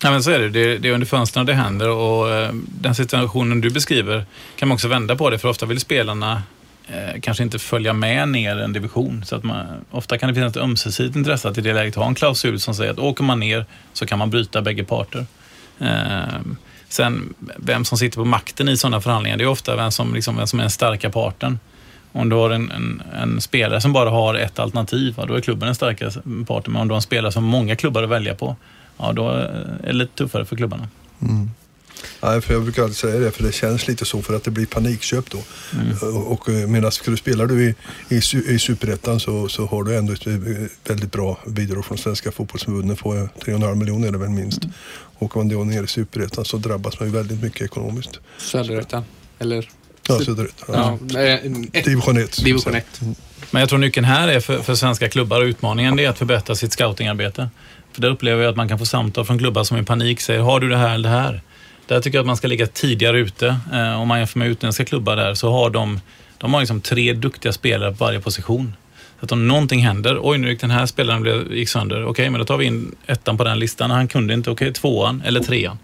Ja, men så är det. Det, det är under fönstren det händer och eh, den situationen du beskriver kan man också vända på det för ofta vill spelarna eh, kanske inte följa med ner en division. Så att man, ofta kan det finnas ett ömsesidigt intresse att i det läget ha en klausul som säger att åker man ner så kan man bryta bägge parter. Eh, sen vem som sitter på makten i sådana förhandlingar, det är ofta vem som, liksom, vem som är den starka parten. Om du har en, en, en, spelare som bara har ett alternativ, ja, då är klubben den starka parten. Men om du har en spelare som många klubbar att välja på, ja, då är det lite tuffare för klubbarna. Mm. Nej, för jag brukar alltid säga det, för det känns lite så för att det blir panikköp då. Mm. Och, eh, medan spelar du i, i, i Superettan så, så har du ändå ett eh, väldigt bra bidrag från Svenska fotbollsförbundet på 3,5 miljoner är det väl minst. Mm. Och om man då ner i Superettan så drabbas man ju väldigt mycket ekonomiskt. Söderettan, eller? Ja, söderut. Ja. Division 1. Division 1. Men jag tror nyckeln här är för, för svenska klubbar och utmaningen är att förbättra sitt scoutingarbete. För där upplever jag att man kan få samtal från klubbar som i panik säger, har du det här eller det här? Där tycker jag att man ska ligga tidigare ute. Eh, om man jämför med utländska klubbar där så har de, de har liksom tre duktiga spelare på varje position. Så att om någonting händer, oj nu gick den här spelaren blev, gick sönder, okej okay, men då tar vi in ettan på den listan, han kunde inte, okej okay, tvåan eller trean.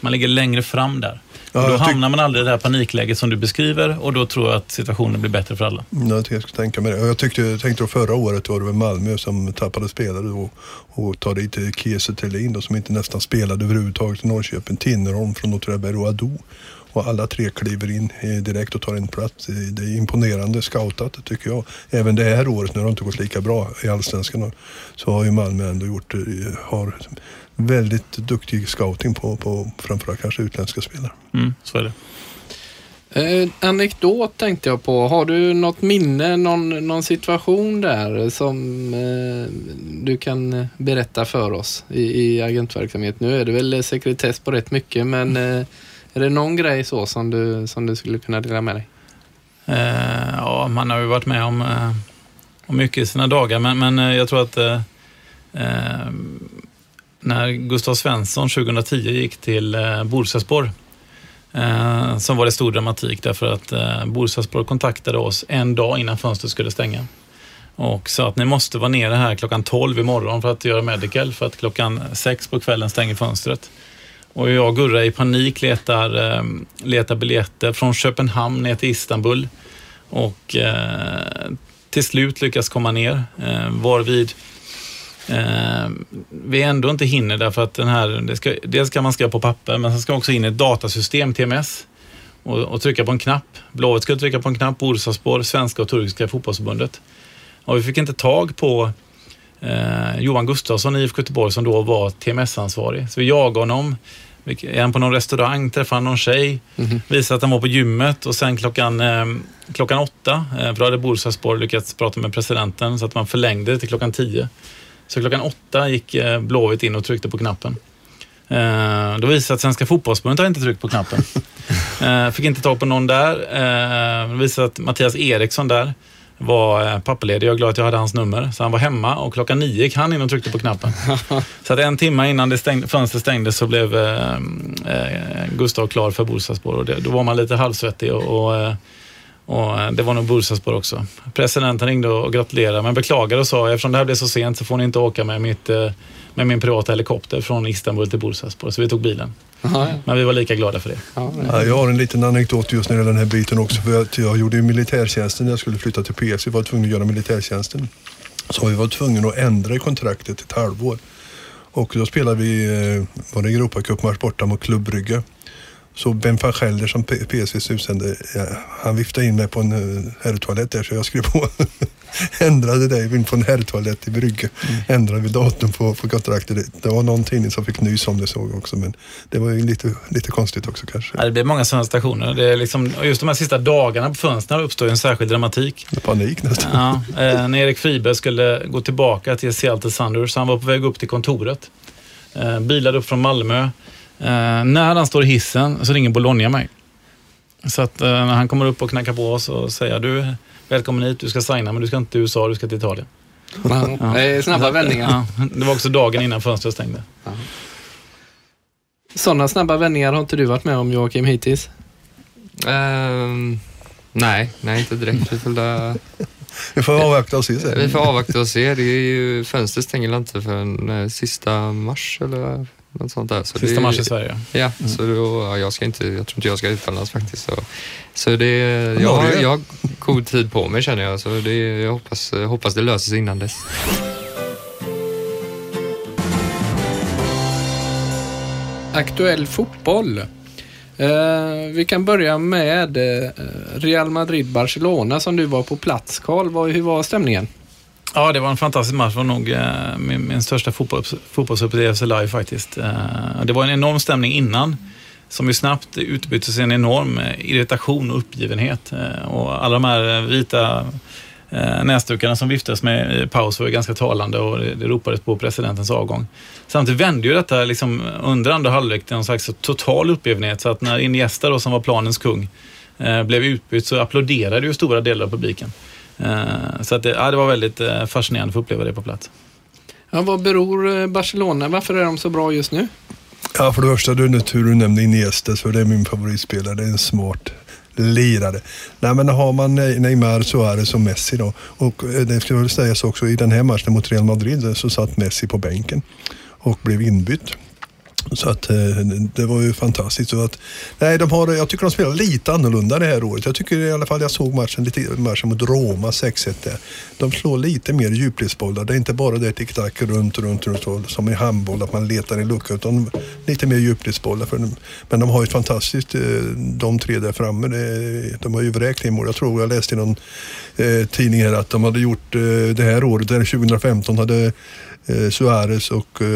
Man ligger längre fram där. Ja, då hamnar man aldrig i det här panikläget som du beskriver och då tror jag att situationen blir bättre för alla. Ja, jag ska tänka mig det. Jag tyckte, jag tänkte förra året var det väl Malmö som tappade spelare och, och tar dit Kiese Thelin som inte nästan spelade överhuvudtaget i Norrköping. Tinnerholm från Åtvidaberg och Ado. Och alla tre kliver in direkt och tar en plats. Det är imponerande scoutat tycker jag. Även det här året, när det inte gått lika bra i Allsvenskan, så har ju Malmö ändå gjort, har väldigt duktig scouting på, på framförallt kanske utländska spelare. Mm, så är det. Eh, anekdot tänkte jag på. Har du något minne, någon, någon situation där som eh, du kan berätta för oss i, i agentverksamhet? Nu är det väl sekretess på rätt mycket, men eh, är det någon grej så som du, som du skulle kunna dela med dig? Eh, ja, man har ju varit med om, eh, om mycket i sina dagar, men, men eh, jag tror att när Gustav Svensson 2010 gick till eh, Bursaspor eh, som var det stor dramatik därför att eh, Bursaspor kontaktade oss en dag innan fönstret skulle stänga och sa att ni måste vara nere här klockan 12 imorgon för att göra medical för att klockan 6 på kvällen stänger fönstret. Och jag och Gurra i panik letar, eh, letar biljetter från Köpenhamn ner till Istanbul och eh, till slut lyckas komma ner eh, varvid eh, vi ändå inte hinner därför att den här, det ska, dels ska man skriva på papper men sen ska också in i ett datasystem, TMS, och, och trycka på en knapp. Blåvitt skulle trycka på en knapp, Bursaspor, Svenska och Turkiska fotbollsförbundet. Och vi fick inte tag på eh, Johan Gustafsson i IFK Göteborg som då var TMS-ansvarig. Så vi jagade honom. Är han på någon restaurang, träffade någon tjej, mm -hmm. visade att han var på gymmet och sen klockan, eh, klockan åtta, eh, för då hade Bursaspor lyckats prata med presidenten så att man förlängde det till klockan tio. Så klockan åtta gick eh, Blåvitt in och tryckte på knappen. Eh, då visade det sig att Svenska fotbollsförbundet inte tryckt på knappen. Eh, fick inte tag på någon där. Det visade att Mattias Eriksson där var pappaledig. Jag är glad att jag hade hans nummer. Så han var hemma och klockan nio gick han in och tryckte på knappen. så att en timme innan det stängde, fönstret stängdes så blev eh, Gustav klar för Bursaspor och det, då var man lite halvsvettig och, och och eh, det var nog Bursaspor också. Presidenten ringde och gratulerade men beklagade och sa eftersom det här blev så sent så får ni inte åka med, mitt, eh, med min privata helikopter från Istanbul till Bursaspor. Så vi tog bilen. Aha, ja. Men vi var lika glada för det. Ja, jag har en liten anekdot just när det gäller den här biten också. För att jag gjorde ju militärtjänsten när jag skulle flytta till PS. Vi var tvungna att göra militärtjänsten. Så vi var tvungna att ändra kontraktet ett halvår. Och då spelade vi, eh, var det Europacup-match borta mot Klubb Brygge. Så Ben van Gelder som PSVs utsände, ja, han viftade in mig på en uh, herrtoalett där så jag skrev på. ändrade det in på en herrtoalett i Brygge. Ändrade vi datum på, på kontraktet. Det, det var någon tidning som fick nys om det såg också men det var ju lite, lite konstigt också kanske. Ja, det blir många sådana stationer. Det är liksom, just de här sista dagarna på fönstren uppstår ju en särskild dramatik. Panik nästan. Ja, eh, när Erik Friberg skulle gå tillbaka till Seattle Sounders, han var på väg upp till kontoret. Eh, bilade upp från Malmö. Eh, när han står i hissen så ringer Bologna mig. Så att eh, när han kommer upp och knackar på oss och säger du, välkommen hit, du ska signa men du ska inte till USA, du ska till Italien. Ja. Det är snabba vändningar. Ja, det var också dagen innan fönstret stängde. Sådana snabba vändningar har inte du varit med om Joakim hittills? Ehm, nej, nej inte direkt. Vi får, Vi får avvakta och se sen. vi får avvakta och se. Det är ju, fönstret stänger inte förrän eh, sista mars eller något sånt där. Så Sista det, mars i Sverige. Ja, så då, ja, jag, ska inte, jag tror inte jag ska utomlands faktiskt. Så, så det, jag, har- jag har god tid på mig känner jag. Så det, jag hoppas, jag hoppas det löser sig innan dess. Aktuell fotboll. Eh, vi kan börja med eh, Real Madrid-Barcelona som du var på plats. Karl, hur var stämningen? Ja, det var en fantastisk match. Det var nog eh, min, min största fotbolls, fotbollsupplevelse live faktiskt. Eh, det var en enorm stämning innan som ju snabbt utbyttes i en enorm eh, irritation och uppgivenhet. Eh, och alla de här eh, vita eh, näsdukarna som viftades med i paus var ju ganska talande och det, det ropades på presidentens avgång. Samtidigt vände ju detta liksom under andra halvlek till någon slags total uppgivenhet så att när Iniesta då, som var planens kung blev utbytt så applåderade ju stora delar av publiken. Eh, Så att det, ja, det var väldigt eh, fascinerande att få uppleva det på plats. Ja, vad beror eh, Barcelona, varför är de så bra just nu? Ja, för det första, du, nu tur du nämnde Iniesta, för det är min favoritspelare. Det är en smart lirare. Nej, men har man Neymar, Suarez och Messi då. Och det ska väl sägas också, i den här matchen mot Real Madrid så satt Messi på bänken och blev inbytt. Så att eh, det var ju fantastiskt. Så att, nej, de har, jag tycker de spelar lite annorlunda det här året. Jag tycker i alla fall jag såg matchen, lite, matchen mot Roma 6-1 där. De slår lite mer djupledsbollar. Det är inte bara det tick-tack runt, runt, runt som i handboll att man letar i lucka utan lite mer djupledsbollar. Men de har ju ett fantastiskt, eh, de tre där framme. De har ju vräkt in mål. Jag tror jag läste i någon eh, tidning här att de hade gjort eh, det här året, eller 2015 hade Eh, Suarez och eh,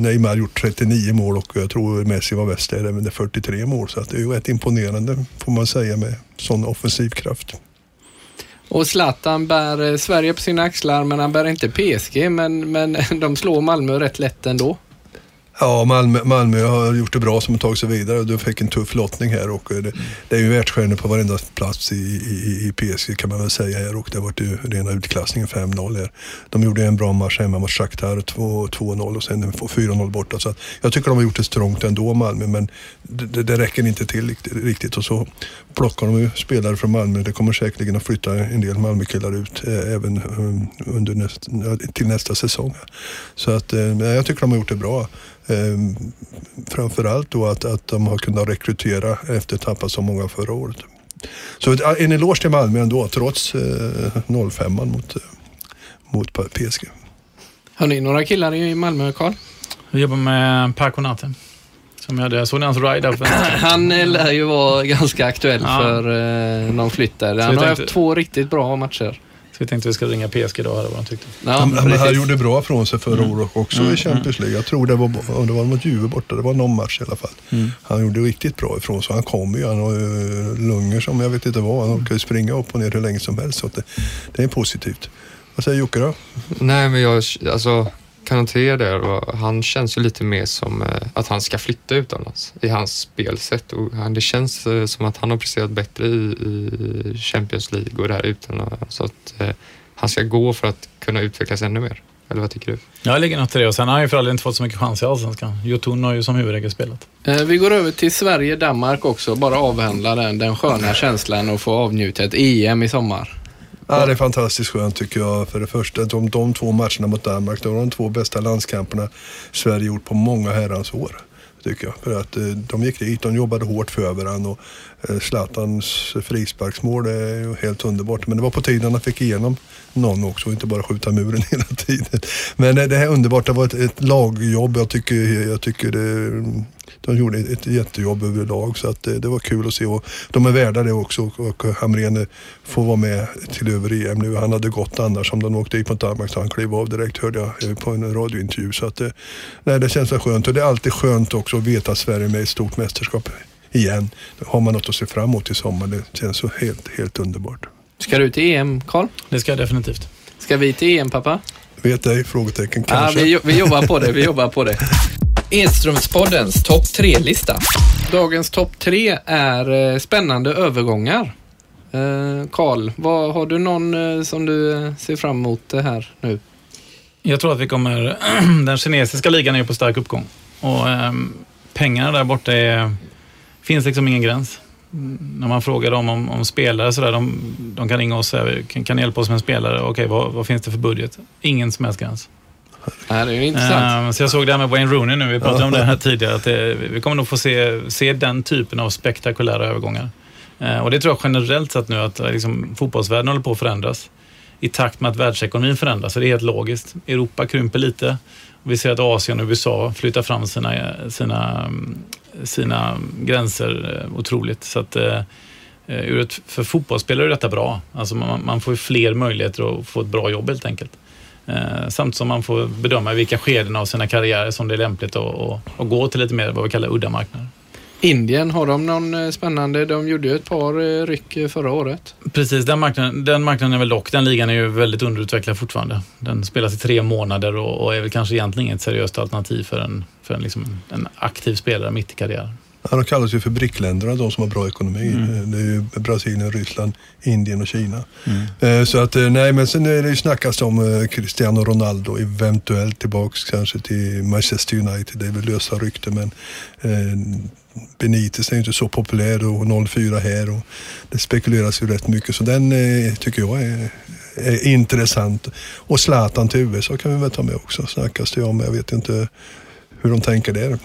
Neymar gjort 39 mål och jag tror Messi var bäst där med 43 mål. Så att det är ju rätt imponerande får man säga med sån offensiv kraft. Och Zlatan bär eh, Sverige på sina axlar men han bär inte PSG men, men de slår Malmö rätt lätt ändå. Ja, Malmö, Malmö har gjort det bra som har tagit sig vidare de fick en tuff lottning här och eh, det, det är ju världsstjärnor på varenda plats i, i, i PSG kan man väl säga här och det har varit ju rena utklassningen 5-0 här. De gjorde en bra match hemma mot Shakhtar 2-0 och sen 4-0 borta så jag tycker de har gjort det strångt ändå Malmö men det, det, räcker inte till riktigt, riktigt och så plockar de ju spelare från Malmö. Det kommer säkerligen att flytta en del Malmökillar ut eh, även eh, under näst, till nästa säsong. Så att eh, jag tycker de har gjort det bra. Eh, framförallt då att, att de har kunnat rekrytera efter att ha tappat så många förra året. Så en eloge till Malmö ändå trots eh, 05 mot, eh, mot PSG. Har ni några killar i Malmö, Karl? Vi jobbar med Per Konate. Som jag hade, såg ni hans ride vänster? Han eh, lär ju vara ganska aktuell Ja. för eh, någon flytt där. Han har tänkte- haft två riktigt bra matcher. Så vi tänkte vi ska ringa PSG då och höra vad de tyckte. Ja, han, han, han gjorde bra från sig förra året också Mm, i Champions League. Jag tror det var, det var mot Juve borta, det var någon match i alla fall. Mm. Han gjorde riktigt bra ifrån sig. Han kommer ju, han har lungor som jag vet inte vad. Han orkar ju springa upp och ner hur länge som helst. Så att det, det är positivt. Vad säger Jocke då? Nej, men jag alltså, kan notera det. och Han känns ju lite mer som eh, att han ska flytta utomlands i hans spelsätt. Och han, det känns eh, som att han har presterat bättre i, i Champions League och där utomlands. Så att eh, han ska gå för att kunna utvecklas ännu mer. Eller vad tycker du? Jag ligger något i det och sen har han ju för all inte fått så mycket chans i Allsvenskan. Jotun har ju som huvudregel spelat. Eh, Vi går över till Sverige-Danmark också. Bara avhandla den, den sköna känslan och få avnjuta ett EM i sommar. Ja, det är fantastiskt skönt tycker jag. För det första, de, de två matcherna mot Danmark, det var de två bästa landskamperna Sverige gjort på många herrans år. Tycker jag. För att eh, de gick dit, de jobbade hårt för varandra och eh, Zlatans frisparksmål är ju helt underbart. Men det var på tiden han fick igenom någon också och inte bara skjuta muren hela tiden. Men eh, det här är underbart, det var ett, ett lagjobb. Jag tycker, jag tycker det, de gjorde ett, jättejobb överlag så att det, det var kul att se och de är värda det också och, och Hamrén eh, får vara med till över EM nu. Han hade gått annars om de åkte dit mot Danmark så han klev av direkt hörde jag på en radiointervju. Så att det, nej, det känns skönt och det är alltid skönt också att veta att Sverige är med i ett stort mästerskap igen. Då har man något att se fram emot i sommar. Det känns så helt, helt underbart. Ska du till EM, Karl? Det ska jag definitivt. Ska vi till EM, pappa? Vet ej? Frågetecken kanske. vi, vi jobbar på det. Vi jobbar på det. Edströmspoddens topp tre-lista. Dagens topp tre är eh, spännande övergångar. Eh, Karl, vad har du någon eh, som du eh, ser fram emot det här nu? Jag tror att vi kommer... den kinesiska ligan är på stark uppgång. Och ehm, pengarna där borta är, finns liksom ingen gräns. Mm, När man frågar dem om, om spelare så där, de, de kan ringa oss och säga, kan, kan hjälpa oss med en spelare? Okej, vad, vad finns det för budget? Ingen som helst gräns. Ja, det är intressant. Ehm, så jag såg det här med Wayne Rooney nu, vi pratade om det här tidigare, att det, vi kommer nog få se, se den typen av spektakulära övergångar. Eh, och det tror jag generellt sett nu att eh, liksom, fotbollsvärlden håller på att förändras i takt med att världsekonomin förändras. Så det är helt logiskt. Europa krymper lite. Vi ser att Asien och USA flyttar fram sina, sina, sina gränser eh, otroligt. Så att, eh, eh, ett, för fotbollsspelare är detta bra. Alltså man, man får fler möjligheter att få ett bra jobb helt enkelt. Eh, samt som man får bedöma i vilka skeden av sina karriärer som det är lämpligt att, att, att gå till lite mer vad vi kallar udda marknader. Indien, har de någon eh, spännande? De gjorde ju ett par eh, ryck eh, förra året. Precis, den marknaden, den marknaden är väl dock, den ligan är ju väldigt underutvecklad fortfarande. Den spelas i tre månader och, och är väl kanske egentligen inget seriöst alternativ för en, för en, liksom, en aktiv spelare mitt i karriären. Ja, de kallas ju för BRIC-länderna, de som har bra ekonomi. Mm. Det är ju Brasilien, Ryssland, Indien och Kina. Eh, Så att, eh, nej men sen är det ju snackas om eh, Cristiano Ronaldo eventuellt tillbaks kanske till Manchester United. Det är väl lösa rykten men eh, Benitez är ju inte så populär och 04 här och det spekuleras ju rätt mycket så den eh, tycker jag är, är intressant. Och Zlatan till USA kan vi väl ta med också, snackas det om. Jag vet inte hur de tänker där.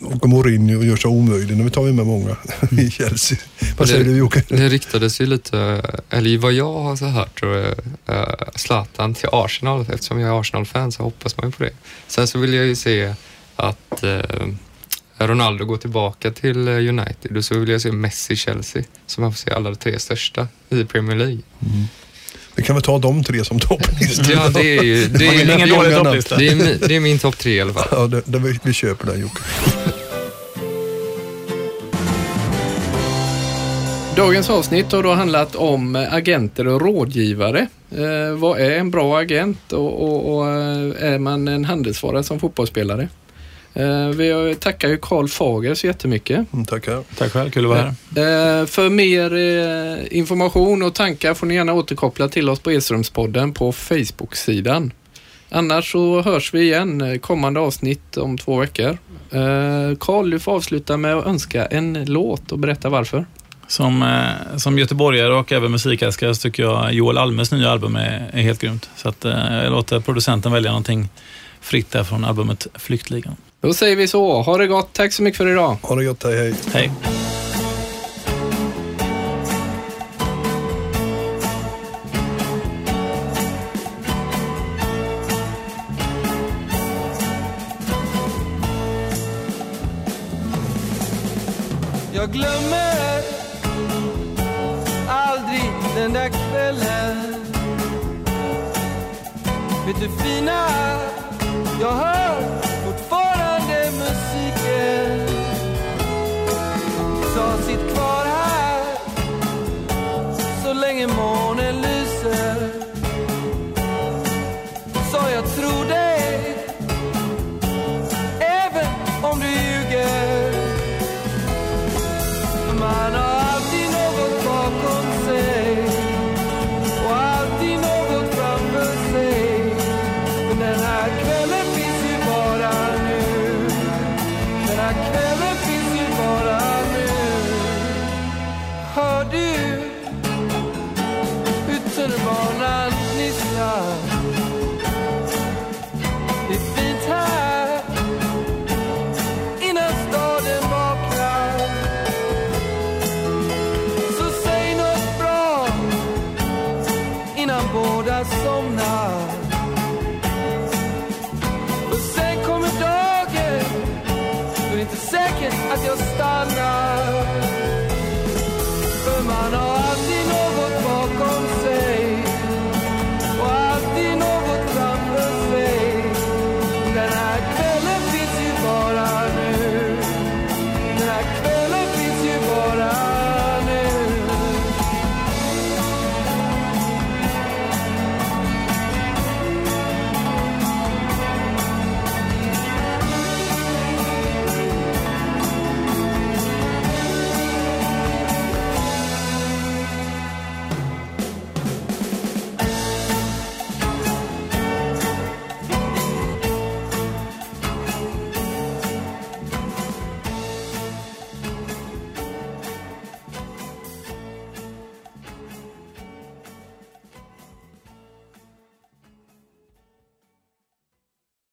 Och Mourinho gör sig omöjlig. Nu tar vi med många i Chelsea. Vad säger du Jocke? Det ryktades ju lite, eller vad jag har så hört, tror jag, eh, Zlatan till Arsenal. Eftersom jag är Arsenal-fan så hoppas man ju på det. Sen så vill jag ju se att eh, Ronaldo går tillbaka till eh, United och så vill jag se Messi-Chelsea. Så man får se alla de tre största i Premier League. Vi kan väl ta de tre som topplista. Ja, det är ju... Det är ingen det är dålig topplista. det är, min, det är min topp tre i alla fall. Ja, det, det, vi, vi köper den Jocke. Dagens avsnitt har då handlat om eh, agenter och rådgivare. Eh, vad är en bra agent och, och, och eh, är man en handelsvara som fotbollsspelare? Eh, vi tackar ju Karl Fager så jättemycket. Mm, tackar. Tack själv, kul att vara här. Eh, för mer eh, information och tankar får ni gärna återkoppla till oss på Edströmspodden på Facebook-sidan. Annars så hörs vi igen kommande avsnitt om två veckor. Karl, du får avsluta med att önska en låt och berätta varför. Som, som göteborgare och även musikälskare så tycker jag Joel Almes nya album är, är helt grymt. Så att, jag låter producenten välja någonting fritt där från albumet Flyktligan. Då säger vi så. Ha det gott. Tack så mycket för idag. Ha det gott, hej hej. Hej! Jag glömmer aldrig den där kvällen Vet du fina, jag hör Hör du